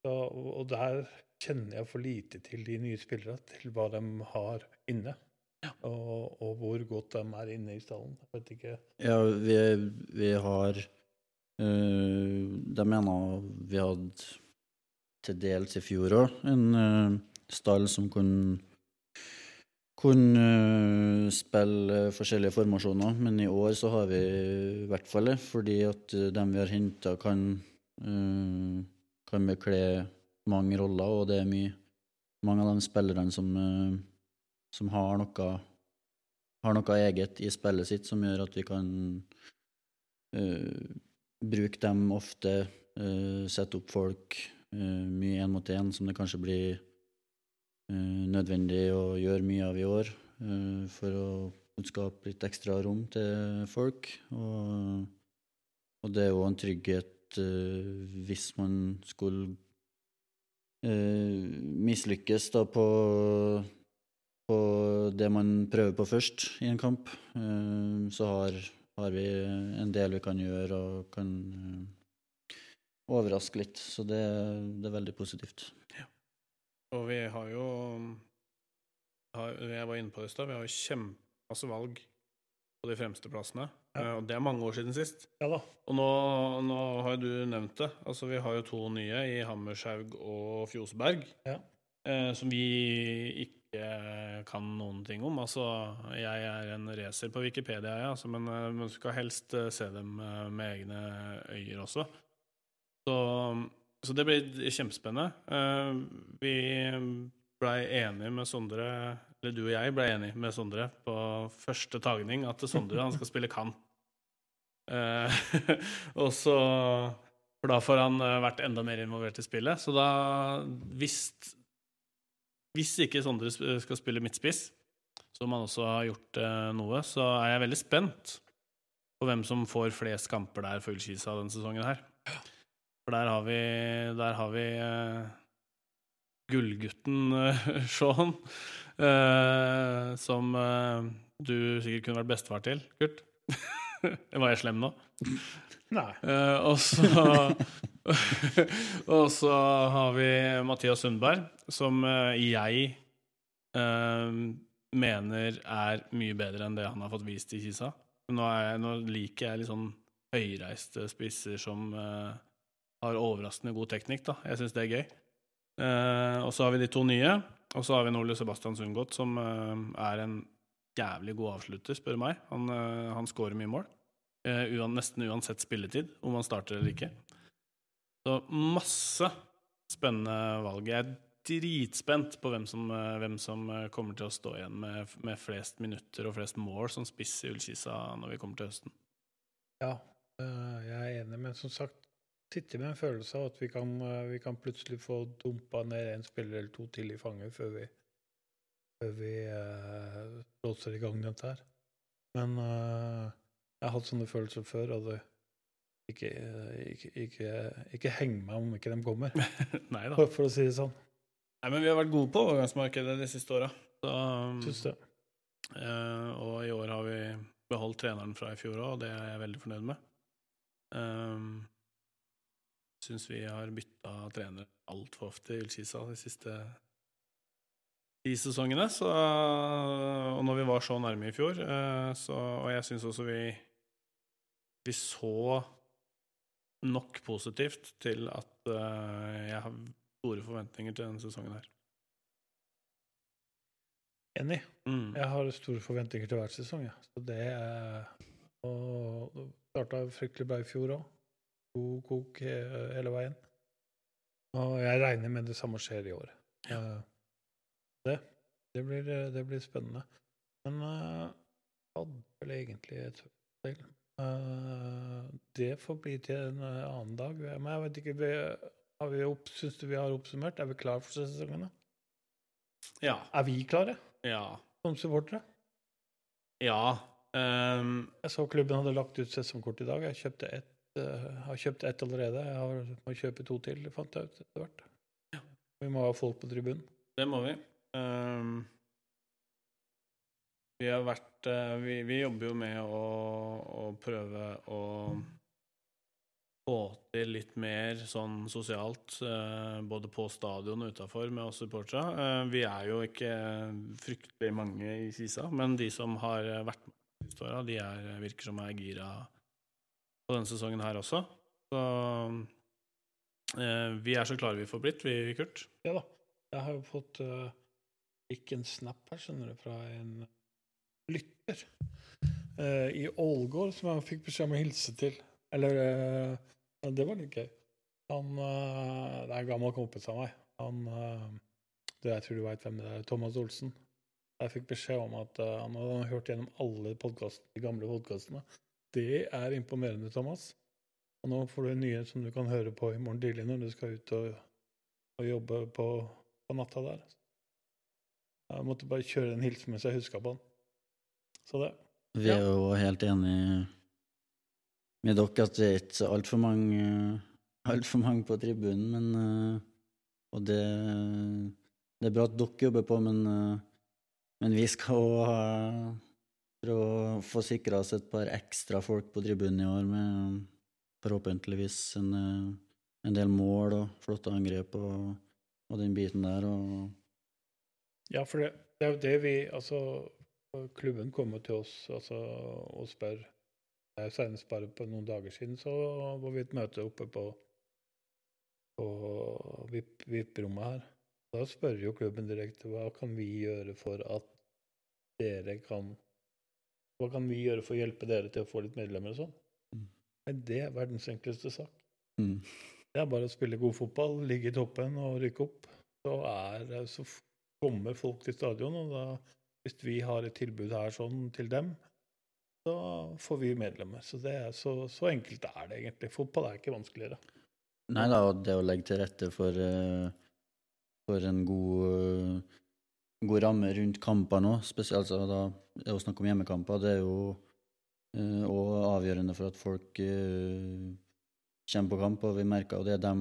[SPEAKER 3] Så, og der kjenner jeg for lite til de nye spillerne, til hva de har inne. Og, og hvor godt de er inne i stallen. Jeg vet ikke.
[SPEAKER 4] Ja, vi, vi har øh, De mener vi hadde til dels i fjor òg en øh, stall som kunne kunne øh, spille forskjellige formasjoner, men i år så har vi i hvert fall det, fordi at øh, dem vi har henta, kan, øh, kan bekle mange roller, og det er mye mange av de spillerne som, som har noe har noe eget i spillet sitt som gjør at vi kan uh, bruke dem ofte, uh, sette opp folk uh, mye én mot én, som det kanskje blir eh, nødvendig å gjøre mye av i år, eh, for å skape litt ekstra rom til folk. Og, og det er jo en trygghet eh, hvis man skulle eh, mislykkes da på på det man prøver på først i en kamp, eh, så har, har vi en del vi kan gjøre og kan eh, overraske litt. Så det, det er veldig positivt.
[SPEAKER 2] Og vi har jo jeg var inne på det i stad, vi har jo kjempemasse valg på de fremste plassene.
[SPEAKER 3] Ja.
[SPEAKER 2] Eh, Og det er mange år siden sist.
[SPEAKER 3] Ja da.
[SPEAKER 2] Og nå, nå har jo du nevnt det. Altså, vi har jo to nye i Hammershaug og Fjoseberg.
[SPEAKER 3] Ja.
[SPEAKER 2] Eh, som vi ikke kan noen ting om. Altså, jeg er en racer på Wikipedia, ja, altså, men eh, man skal helst eh, se dem med egne øyer også. Så, så det blir kjempespennende. Eh, vi blei enige med Sondre Eller du og jeg blei enige med Sondre på første tagning at Sondre han skal spille kant. Eh, og så For da får han eh, vært enda mer involvert i spillet. Så da Hvis, hvis ikke Sondre skal spille midtspiss, som han også har gjort noe, så er jeg veldig spent på hvem som får flest kamper der for Ullkisa denne sesongen her. For der har vi, der har vi uh, gullgutten uh, Sean, uh, som du sikkert kunne vært bestefar til, Kurt. Var jeg slem nå?
[SPEAKER 3] Nei.
[SPEAKER 2] Og så Og så har vi Mathias Sundberg, som jeg mener er mye bedre enn det han har fått vist i Kisa. Nå, er jeg, nå liker jeg litt sånn høyreiste spisser som eh, har overraskende god teknikk, da. Jeg syns det er gøy. Uh, og så har vi de to nye. Og så har vi Ole Sebastian Sundgodt, som uh, er en jævlig god avslutter, spør meg. Han, uh, han scorer mye mål. Nesten uansett spilletid, om han starter eller ikke. Så masse spennende valg. Jeg er dritspent på hvem som, hvem som kommer til å stå igjen med, med flest minutter og flest mål som spiss i Ullkisa når vi kommer til høsten.
[SPEAKER 3] Ja, jeg er enig, men som sagt sitter med en følelse av at vi kan, eh, vi kan plutselig få dumpa ned en spiller eller to til i fanget før vi, før vi uh, låser i gang dette her. Men eh, jeg har hatt sånne følelser før, og det ikke, ikke, ikke, ikke heng meg om ikke de kommer,
[SPEAKER 2] Nei da.
[SPEAKER 3] for, for å si det sånn.
[SPEAKER 2] Nei, men vi har vært gode på overgangsmarkedet de siste åra.
[SPEAKER 3] Um.
[SPEAKER 2] Eh, og i år har vi beholdt treneren fra i fjor òg, og det er jeg veldig fornøyd med. Um, Syns vi har bytta trenere altfor ofte i Ullkisa de siste ti sesongene. Så, og når vi var så nærme i fjor, eh, så, og jeg syns også vi vi så nok positivt til at eh, jeg har store forventninger til denne sesongen her.
[SPEAKER 3] Enig.
[SPEAKER 2] Mm.
[SPEAKER 3] Jeg har store forventninger til hver sesong, ja. Så det er Og starta fryktelig bra i fjor òg. God kok eh, hele veien. Og jeg regner med det samme skjer i år. Ja. Det, det, blir, eh, det blir spennende. Men uh, hadde vel egentlig et til. Uh, det får bli til en eh, annen dag. Men jeg vet ikke vi, har vi opp, Syns du vi har oppsummert? Er vi klare for sesongene?
[SPEAKER 2] Ja.
[SPEAKER 3] Er vi klare
[SPEAKER 2] Ja.
[SPEAKER 3] som supportere?
[SPEAKER 2] Ja. Um,
[SPEAKER 3] Jeg så klubben hadde lagt ut sesongkort i dag. Jeg kjøpte ett, eh, har kjøpt ett allerede. Jeg har, må kjøpe to til, fant jeg ut etter hvert. Vi må ha folk på tribunen.
[SPEAKER 2] det må vi. Um, vi har vært eh, vi, vi jobber jo med å, å prøve å få til litt mer sånn sosialt, eh, både på stadion og utafor, med oss supportere. Eh, vi er jo ikke fryktelig mange i Sisa, men de som har eh, vært med de de er, virker som er gira på denne sesongen her også. Så eh, vi er så klare vi får blitt, vi, Kurt.
[SPEAKER 3] Ja da. Jeg har jo fått uh, ikke en snap her, skjønner du, fra en lytter uh, i Ålgård som jeg fikk beskjed om å hilse til. Eller uh, Det var litt gøy. Han uh, Det er en gammel kompis av meg. Han eh, det Jeg tror du veit hvem det er. Thomas Olsen. Jeg fikk beskjed om at eh, han hadde hørt gjennom alle de gamle podkastene. Det er imponerende, Thomas. Og nå får du en nyhet som du kan høre på i morgen tidlig når du skal ut og, og jobbe på, på natta der. Jeg måtte bare kjøre en hilsen mens jeg huska på den. Så det.
[SPEAKER 4] Vi er jo helt enig med dere at det er ikke altfor mange, alt mange på tribunen, men eh, Og det, det er bra at dere jobber på, men, eh, men vi skal òg prøve å få sikra oss et par ekstra folk på tribunen i år, med forhåpentligvis en, eh, en del mål og flotte angrep og, og den biten der. og
[SPEAKER 3] Ja, for det, det er jo det vi Altså, klubben kommer til oss altså, og spør Senest bare på noen dager siden så var vi et møte oppe på, på VIP- VIP-rommet her. Da spør jo klubben direkte hva kan vi gjøre for at dere kan Hva kan vi gjøre for å hjelpe dere til å få litt medlemmer og sånn?
[SPEAKER 4] Mm.
[SPEAKER 3] Er det er verdens enkleste sak.
[SPEAKER 4] Mm.
[SPEAKER 3] Det er bare å spille god fotball, ligge i toppen og rykke opp. Så, er, så kommer folk til stadion, og da, hvis vi har et tilbud her sånn til dem, så får vi medlemmer. Så, det er, så, så enkelt er det egentlig. Fotball er ikke vanskeligere.
[SPEAKER 4] Nei da, og det å legge til rette for, eh, for en god, god ramme rundt kamper nå, spesielt altså, da det er å snakke om hjemmekamper, det er jo eh, også avgjørende for at folk eh, kommer på kamp, og vi merker jo det de,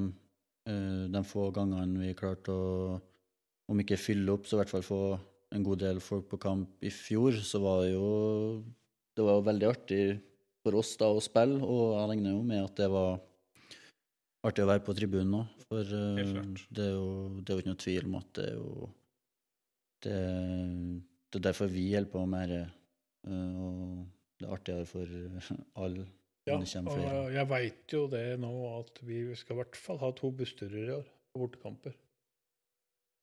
[SPEAKER 4] eh, de få gangene vi klarte å, om ikke fylle opp, så i hvert fall få en god del folk på kamp. I fjor, så var det jo det var jo veldig artig for oss da å spille, og jeg regner jo med at det var artig å være på tribunen òg, for
[SPEAKER 2] uh,
[SPEAKER 4] det er, jo, det er jo ikke noe tvil om at det er jo Det, det er derfor vi holder på med dette, eh, og det er artigere for alle
[SPEAKER 3] Ja, og jeg veit jo det nå at vi skal i hvert fall ha to bussturer i år på bortekamper.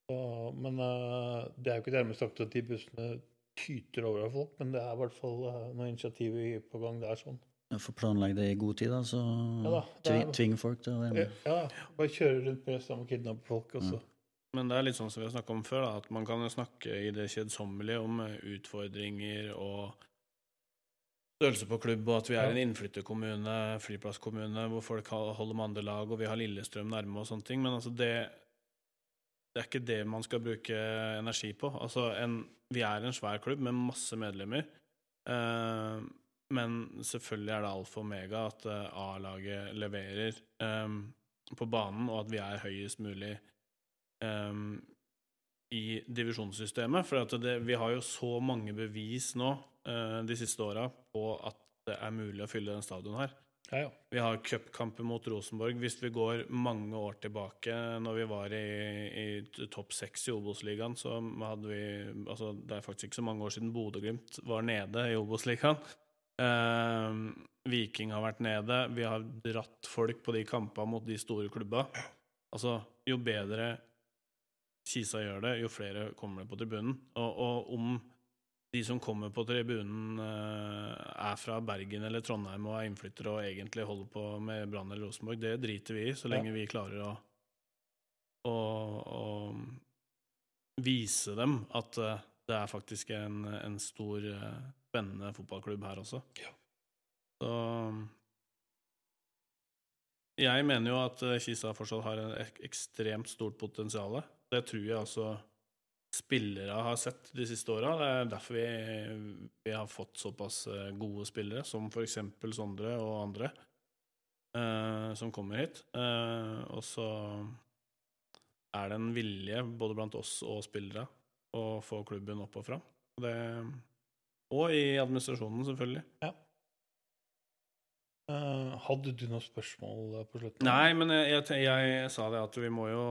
[SPEAKER 3] Så, men eh, det er jo ikke dermed sagt at de bussene tyter over av folk, men det er i hvert fall noe initiativ i- på gang. Det er sånn.
[SPEAKER 4] Jeg får planlegge det i god tid, da, så
[SPEAKER 3] Ja da, er-
[SPEAKER 4] tving folk til å være med.
[SPEAKER 3] Ja, bare kjøre rundt med og kidnappe folk. Og så.
[SPEAKER 2] Men det er litt sånn som vi har snakket om før, da, at man kan snakke i det kjedsommelige om eh, utfordringer og størrelse på klubb, og at vi er en innflytterkommune, flyplasskommune, hvor folk holder med andre lag, og vi har Lillestrøm nærme og sånne ting. Men altså, det det er ikke det man skal bruke energi på. Altså, en, vi er en svær klubb med masse medlemmer. Eh, men selvfølgelig er det alfa og omega at eh, A-laget leverer eh, på banen, og at vi er høyest mulig eh, i divisjonssystemet. For at det, vi har jo så mange bevis nå uh, de siste åra på at det er mulig å fylle den stadion her.
[SPEAKER 3] Ja, ja.
[SPEAKER 2] Vi har cupkamper mot Rosenborg. Hvis vi går mange år tilbake, når vi var i, i topp seks i Obos-ligaen, så hadde vi Altså, det er faktisk ikke så mange år siden Bodø-Glimt var nede i Obos-ligaen. Uh, Viking har vært nede. Vi har dratt folk på de kampene mot de store klubba. Altså, jo bedre Kisa gjør det, jo flere kommer det på tribunen. Og, og om de som kommer på tribunen, eh, er fra Bergen eller Trondheim og er innflyttere og egentlig holder på med Brann eller Rosenborg, det driter vi i, så lenge vi klarer å, å, å vise dem at eh, det er faktisk en, en stor, eh, spennende fotballklubb her også.
[SPEAKER 3] Ja.
[SPEAKER 2] Så jeg mener jo at Kisa fortsatt har et ekstremt stort potensial. Det tror jeg også spillere har sett de siste åra. Det er derfor vi, vi har fått såpass eh, gode spillere, som eksempel Sondre og andre, eh, som kommer hit. Eh, og så er det en vilje både blant oss og spillere å få klubben opp og fram. Det, og i administrasjonen, selvfølgelig.
[SPEAKER 3] Eh, hadde du noen spørsmål eh, på slutten?
[SPEAKER 2] Nei, men jeg, jeg, jeg sa det at vi må, jo,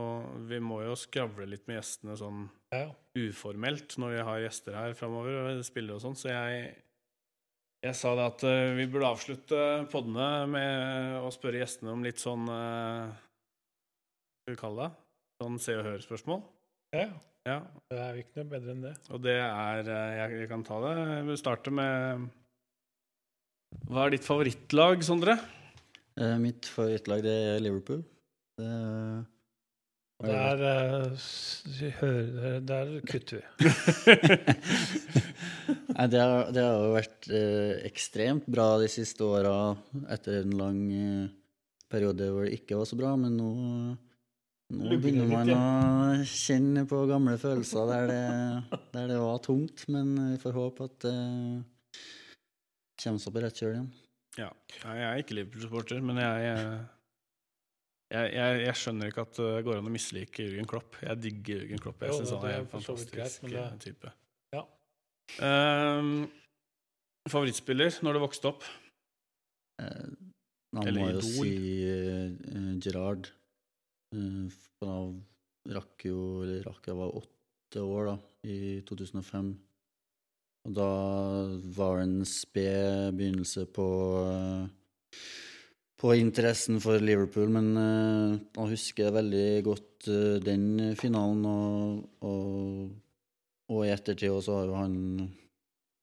[SPEAKER 2] vi må jo skravle litt med gjestene sånn
[SPEAKER 3] Ja, ja.
[SPEAKER 2] uformelt når vi har gjester her framover, spillere og sånn, så jeg jeg sa det at eh, vi burde avslutte poddene med å spørre gjestene om litt sånn uh, Skal vi kalle det? Sånn Se og Hør-spørsmål.
[SPEAKER 3] ja.
[SPEAKER 2] Ja,
[SPEAKER 3] Det er jo ikke noe bedre enn det.
[SPEAKER 2] og det er eh, Jeg, jeg kan ta det. Jeg vil starte med Hva er ditt favorittlag, Sondre?
[SPEAKER 4] Eh, mitt favorittlag det er Liverpool. Det,
[SPEAKER 3] er Der, eh, hører, der kutter vi.
[SPEAKER 4] Nei, det, har, det har jo vært eh, ekstremt bra de siste åra etter en lang eh, periode hvor det ikke var så bra, men nå, nå begynner man å kjenne på gamle følelser der det, der det var tungt, men vi får håpe at kommer seg på rett kjøl igjen.
[SPEAKER 2] Ja. Jeg er ikke Liverpool-supporter, men jeg, eh, jeg, jeg jeg skjønner ikke at det går an å mislike Jürgen Klopp. Jeg digger Jürgen Klopp. Jeg syns han er en fantastisk
[SPEAKER 3] greit, det-
[SPEAKER 2] eh, type.
[SPEAKER 3] Ja.
[SPEAKER 2] Um, favorittspiller når du vokste opp?
[SPEAKER 4] Eh, Han
[SPEAKER 2] Eller
[SPEAKER 4] må jo si uh, Gerard. Uh, for han rakk jo eller rakk jeg var åtte år, da, i 2005. Og da var det en sped begynnelse på eh, på interessen for Liverpool, men uh, jeg veldig godt uh, den finalen, og, og, og, i ettertid også har jo han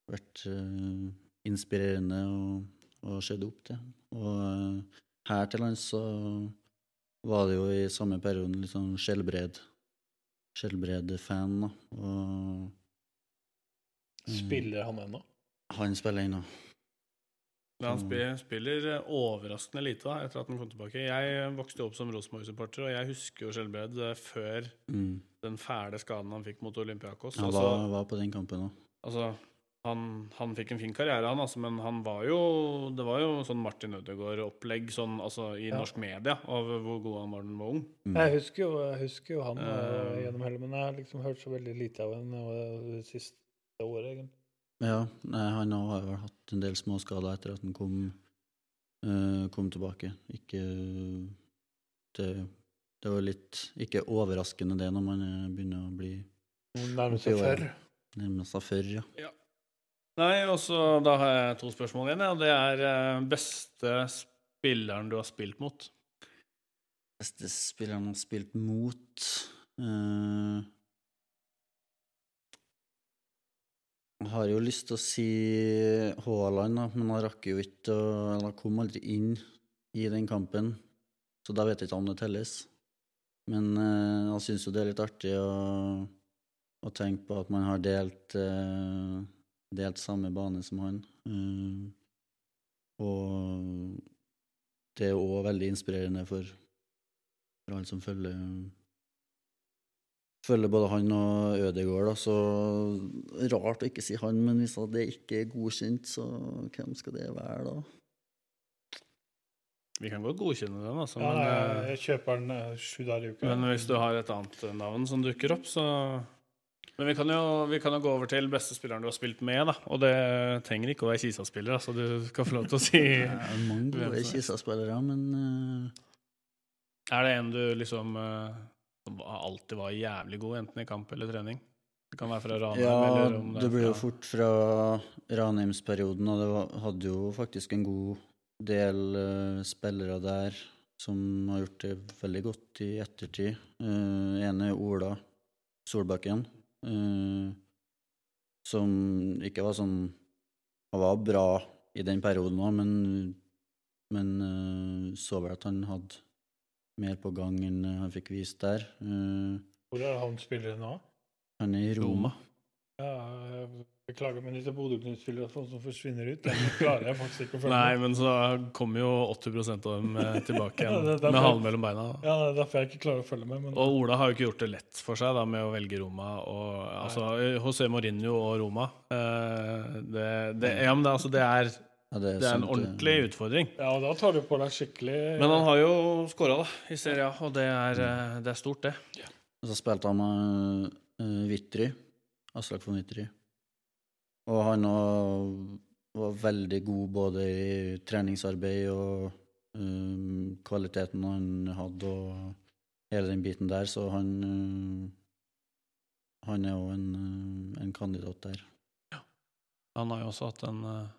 [SPEAKER 4] vært uh, inspirerende og, og sett opp til. Og her til lands så var det jo i samme perioden litt sånn skjellbred Skjellbred-fan, da. Og,
[SPEAKER 3] Spiller han ennå?
[SPEAKER 4] Han spiller ennå.
[SPEAKER 2] Men han spiller, spiller eh, overraskende lite da, etter at han kom tilbake. Jeg vokste opp som Rosenborg-supporter, og jeg husker jo Skjelbred eh, før
[SPEAKER 4] Mm.
[SPEAKER 2] den fæle skaden han fikk mot Olympiakos.
[SPEAKER 4] Han
[SPEAKER 2] Altså,
[SPEAKER 4] var, var på den kampen òg.
[SPEAKER 2] altså, han, han fikk en fin karriere, han, altså, men han var jo Det var jo sånn Martin Ødegaard-opplegg sånn, altså, i
[SPEAKER 3] Ja.
[SPEAKER 2] norsk media av hvor god han var da han var ung.
[SPEAKER 4] Mm.
[SPEAKER 3] Jeg husker jo, jeg husker jo han eh,
[SPEAKER 2] Eh.
[SPEAKER 3] gjennom hele, men jeg har liksom hørt så veldig lite av ham det siste året, egentlig.
[SPEAKER 4] Ja, nei, han har vel hatt en del småskader etter at han kom, uh, kom tilbake. Ikke det, det var litt ikke overraskende det når man eh, begynner å bli
[SPEAKER 3] Nærmest seg før.
[SPEAKER 4] nærmest seg før, ja.
[SPEAKER 2] Nei, og så da har jeg to spørsmål igjen, ja. og det er eh, beste spilleren du har spilt mot.
[SPEAKER 4] Beste spilleren har spilt mot eh, Jeg har jo lyst til å si Haaland, men han rakk jo ikke han kom aldri inn i den kampen, så da vet jeg ikke om det telles. Men eh, jeg syns jo det er litt artig å, å tenke på at man har delt eh, Delt samme bane som han. Eh, og det er òg veldig inspirerende for, for alle som følger Følger både han og Ødegaard, da, så rart å ikke si han, men hvis det ikke er godkjent, så hvem skal det være, da?
[SPEAKER 2] Vi kan godt godkjenne den, altså,
[SPEAKER 3] Ja,
[SPEAKER 2] men, eh,
[SPEAKER 3] jeg kjøper den eh, sju dager i uka.
[SPEAKER 2] men hvis du har et annet navn som dukker opp, så Men vi kan, jo, vi kan jo gå over til beste spilleren du har spilt med, da. Og det trenger ikke å være Kisa-spiller, altså du skal få lov til å si
[SPEAKER 4] Det er mange gode. Kisa-spillere, men uh...
[SPEAKER 2] Er det en du liksom eh, som alltid var jævlig god, enten i kamp eller trening? Det kan være fra Ranheim
[SPEAKER 4] Ja,
[SPEAKER 2] eller om
[SPEAKER 4] det blir jo fort fra Ranheimsperioden, og det var, hadde jo faktisk en god del uh, spillere der som har gjort det veldig godt i ettertid. Uh, ene er Ola Solbakken, uh, som ikke var sånn Han var bra i den perioden òg, men, men uh, så vel at han hadde mer på gang enn han fikk vist der. Eh,
[SPEAKER 3] Hvor er han spiller nå?
[SPEAKER 4] han er i Roma.
[SPEAKER 3] Ja, jeg beklager, men disse Bodø-Glimt-spillerne sånn som forsvinner ut, det klarer jeg faktisk ikke å følge
[SPEAKER 2] Nei, men så kommer jo 80% av dem eh, tilbake igjen
[SPEAKER 3] er
[SPEAKER 2] med halen mellom beina.
[SPEAKER 3] Ja, det er derfor jeg ikke klarer å følge med. Men
[SPEAKER 2] Og Ola har jo ikke gjort det lett for seg da med å velge Roma. Og, altså, José Mourinho og Roma eh, det, det, Ja, men det, altså, det, er,
[SPEAKER 4] Ja,
[SPEAKER 2] det er en
[SPEAKER 4] er en
[SPEAKER 2] ordentlig utfordring.
[SPEAKER 3] ja, og da tar du på deg skikkelig
[SPEAKER 2] Men han har jo skåra i Serie A, og det er, eh, det er stort, det.
[SPEAKER 4] Og så spilte han med uh, Vitry. Aslak von Vitry. Og han òg var veldig god både i treningsarbeid og um, kvaliteten han hadde, og hele den biten der, så han um, Han er òg en, uh, en kandidat der. Ja.
[SPEAKER 2] Han har jo også hatt en eh,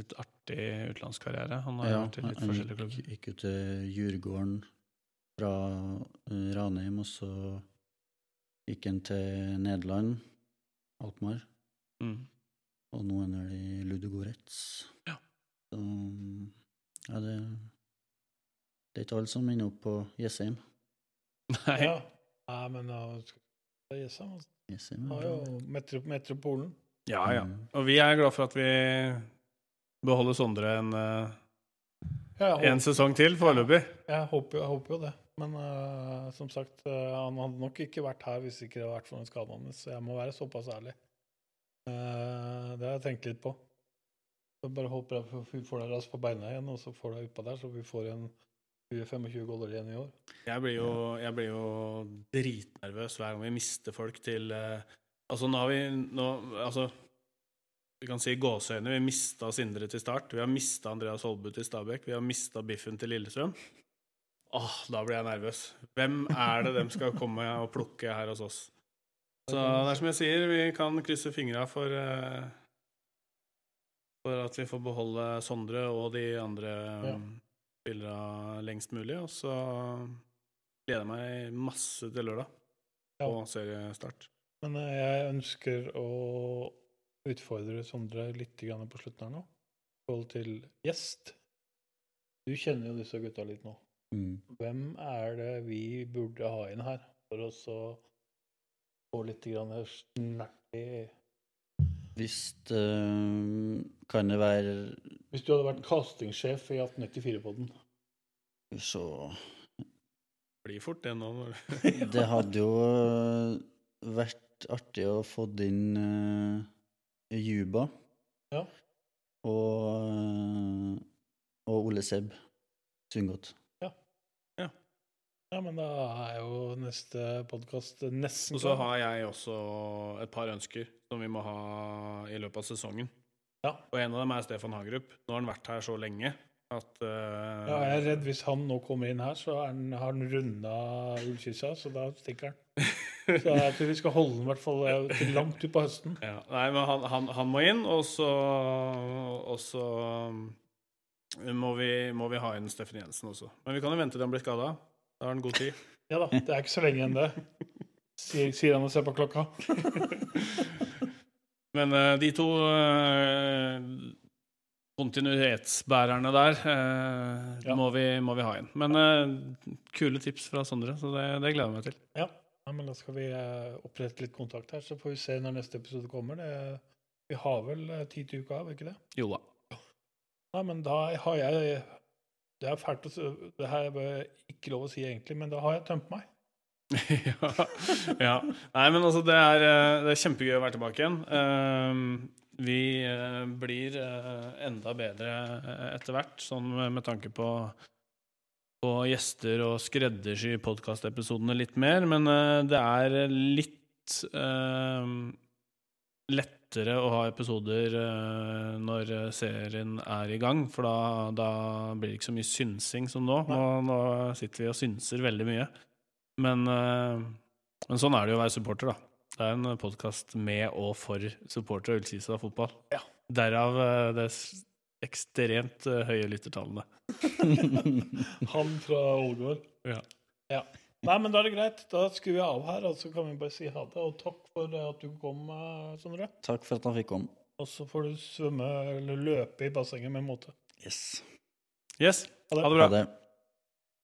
[SPEAKER 2] litt artig utenlandskarriere. Han har
[SPEAKER 4] Ja,
[SPEAKER 2] vært i litt
[SPEAKER 4] han
[SPEAKER 2] forskjellige klubber.
[SPEAKER 4] Han gikk jo til Djurgården fra uh, Ranheim, og så gikk han til Nederland, Alkmaar.
[SPEAKER 2] Mm.
[SPEAKER 4] Og nå er han i Ludogorets.
[SPEAKER 2] Ja.
[SPEAKER 4] Så ja, det Det er ikke alle som minner opp på Jessheim.
[SPEAKER 2] Nei.
[SPEAKER 3] Ja. Nei, men da Jessheim altså.
[SPEAKER 4] Jessheim
[SPEAKER 3] har jo metro, Metropolen.
[SPEAKER 2] Ja, ja.
[SPEAKER 4] Mm.
[SPEAKER 2] Og vi er glad for at vi beholder Sondre en, eh,
[SPEAKER 3] Ja, håper,
[SPEAKER 2] en sesong til foreløpig.
[SPEAKER 3] jeg, håper, jeg håper jo det. Men uh, som sagt, uh, han hadde nok ikke vært her hvis ikke det hadde vært for den skaden hans. Så jeg må være såpass ærlig. Uh, det har jeg tenkt litt på. Så bare håper jeg vi får deg raskt på beina igjen, og så får deg utpå der, så vi får en 20-25 goller igjen i år.
[SPEAKER 2] Jeg blir jo, jeg blir jo dritnervøs hver gang vi mister folk til Altså, nå har vi nå, Altså, vi kan si gåseøyne. Vi mista Sindre til start. Vi har mista Andreas Holbu til Stabæk. Vi har mista Biffen til Lillestrøm. Åh, da blir jeg nervøs. Hvem er det de skal komme og plukke her hos oss? Så det er som jeg sier, vi kan krysse fingra for eh, For at vi får beholde Sondre og de andre
[SPEAKER 3] Ja.
[SPEAKER 2] um, spillerne lengst mulig. Og så gleder jeg meg masse til lørdag og seriestart.
[SPEAKER 3] Men eh, jeg ønsker å utfordre Sondre litt på slutten her nå. I forhold til gjest. Du kjenner jo disse gutta litt nå.
[SPEAKER 4] Mm.
[SPEAKER 3] Hvem er det vi burde ha inn her for oss å få litt grann snert i
[SPEAKER 4] Hvis eh, Kan det være
[SPEAKER 3] Hvis du hadde vært castingsjef i 1894-podden.
[SPEAKER 4] Så
[SPEAKER 2] Blir fort det nå. når-
[SPEAKER 4] Det hadde jo eh, vært artig å få inn uh, Juba.
[SPEAKER 3] Ja.
[SPEAKER 4] Og, og Ole Seb Sundgodt.
[SPEAKER 3] Ja, men da er jo neste podkast nesten
[SPEAKER 2] Og så har jeg også et par ønsker som vi må ha i løpet av sesongen.
[SPEAKER 3] Ja.
[SPEAKER 2] Og en av dem er Stefan Hagerup. Nå har han vært her så lenge at uh,
[SPEAKER 3] Ja, jeg er redd hvis han nå kommer inn her, så er han, har han runda ullkyssa, så da stikker han. Så jeg tror vi skal holde den i hvert fall eh, til langt utpå høsten.
[SPEAKER 2] Ja, nei, men han, han, han må inn, og så, og så um, må, vi, må vi ha inn Steffen Jensen også. Men vi kan jo vente til han blir skada. Da har han god tid.
[SPEAKER 3] Ja da, det er ikke så lenge igjen, det. Sier, sier han og ser på klokka.
[SPEAKER 2] Men uh, de to uh, kontinuitetsbærerne der eh,
[SPEAKER 3] Ja.
[SPEAKER 2] må, vi, må vi ha inn. Men eh, kule tips fra Sondre, så det, det gleder jeg meg til.
[SPEAKER 3] Ja. Ja, men da skal vi eh, opprette litt kontakt her, så får vi se når neste episode kommer. Det, vi har vel eh, tid til uka, har vi ikke det?
[SPEAKER 2] Jo da.
[SPEAKER 3] Nei, men da har jeg Det er fælt å Det her er ikke lov å si egentlig, men da har jeg tømt meg.
[SPEAKER 2] ja, ja. Nei, men altså, det er, eh, det er kjempegøy å være tilbake igjen. Ehm, vi blir enda bedre etter hvert, sånn med tanke på, på gjester og skreddersy podkastepisodene litt mer. Men eh, det er litt eh, lettere å ha episoder eh, når serien er i gang, for da, da blir det ikke så mye synsing som nå. Nå, nå sitter vi og synser veldig mye. Men, eh, men sånn er det jo å være supporter, da. Det er en podkast med og for supportere av Ullkisa fotball.
[SPEAKER 3] Ja.
[SPEAKER 2] Derav eh, det ekstremt eh, høye lyttertallene.
[SPEAKER 3] Han fra Ålgård.
[SPEAKER 2] Ja.
[SPEAKER 3] ja. Nei, men da er det greit. Da skrur vi av her, og så kan vi bare si ha det. Og takk for at du kom, eh, Sondre.
[SPEAKER 4] Takk for at han fikk komme.
[SPEAKER 3] Og så får du svømme eller løpe i bassenget med måte.
[SPEAKER 4] Yes.
[SPEAKER 2] Yes,
[SPEAKER 3] Ha det.
[SPEAKER 2] ha det bra.
[SPEAKER 4] Ha det.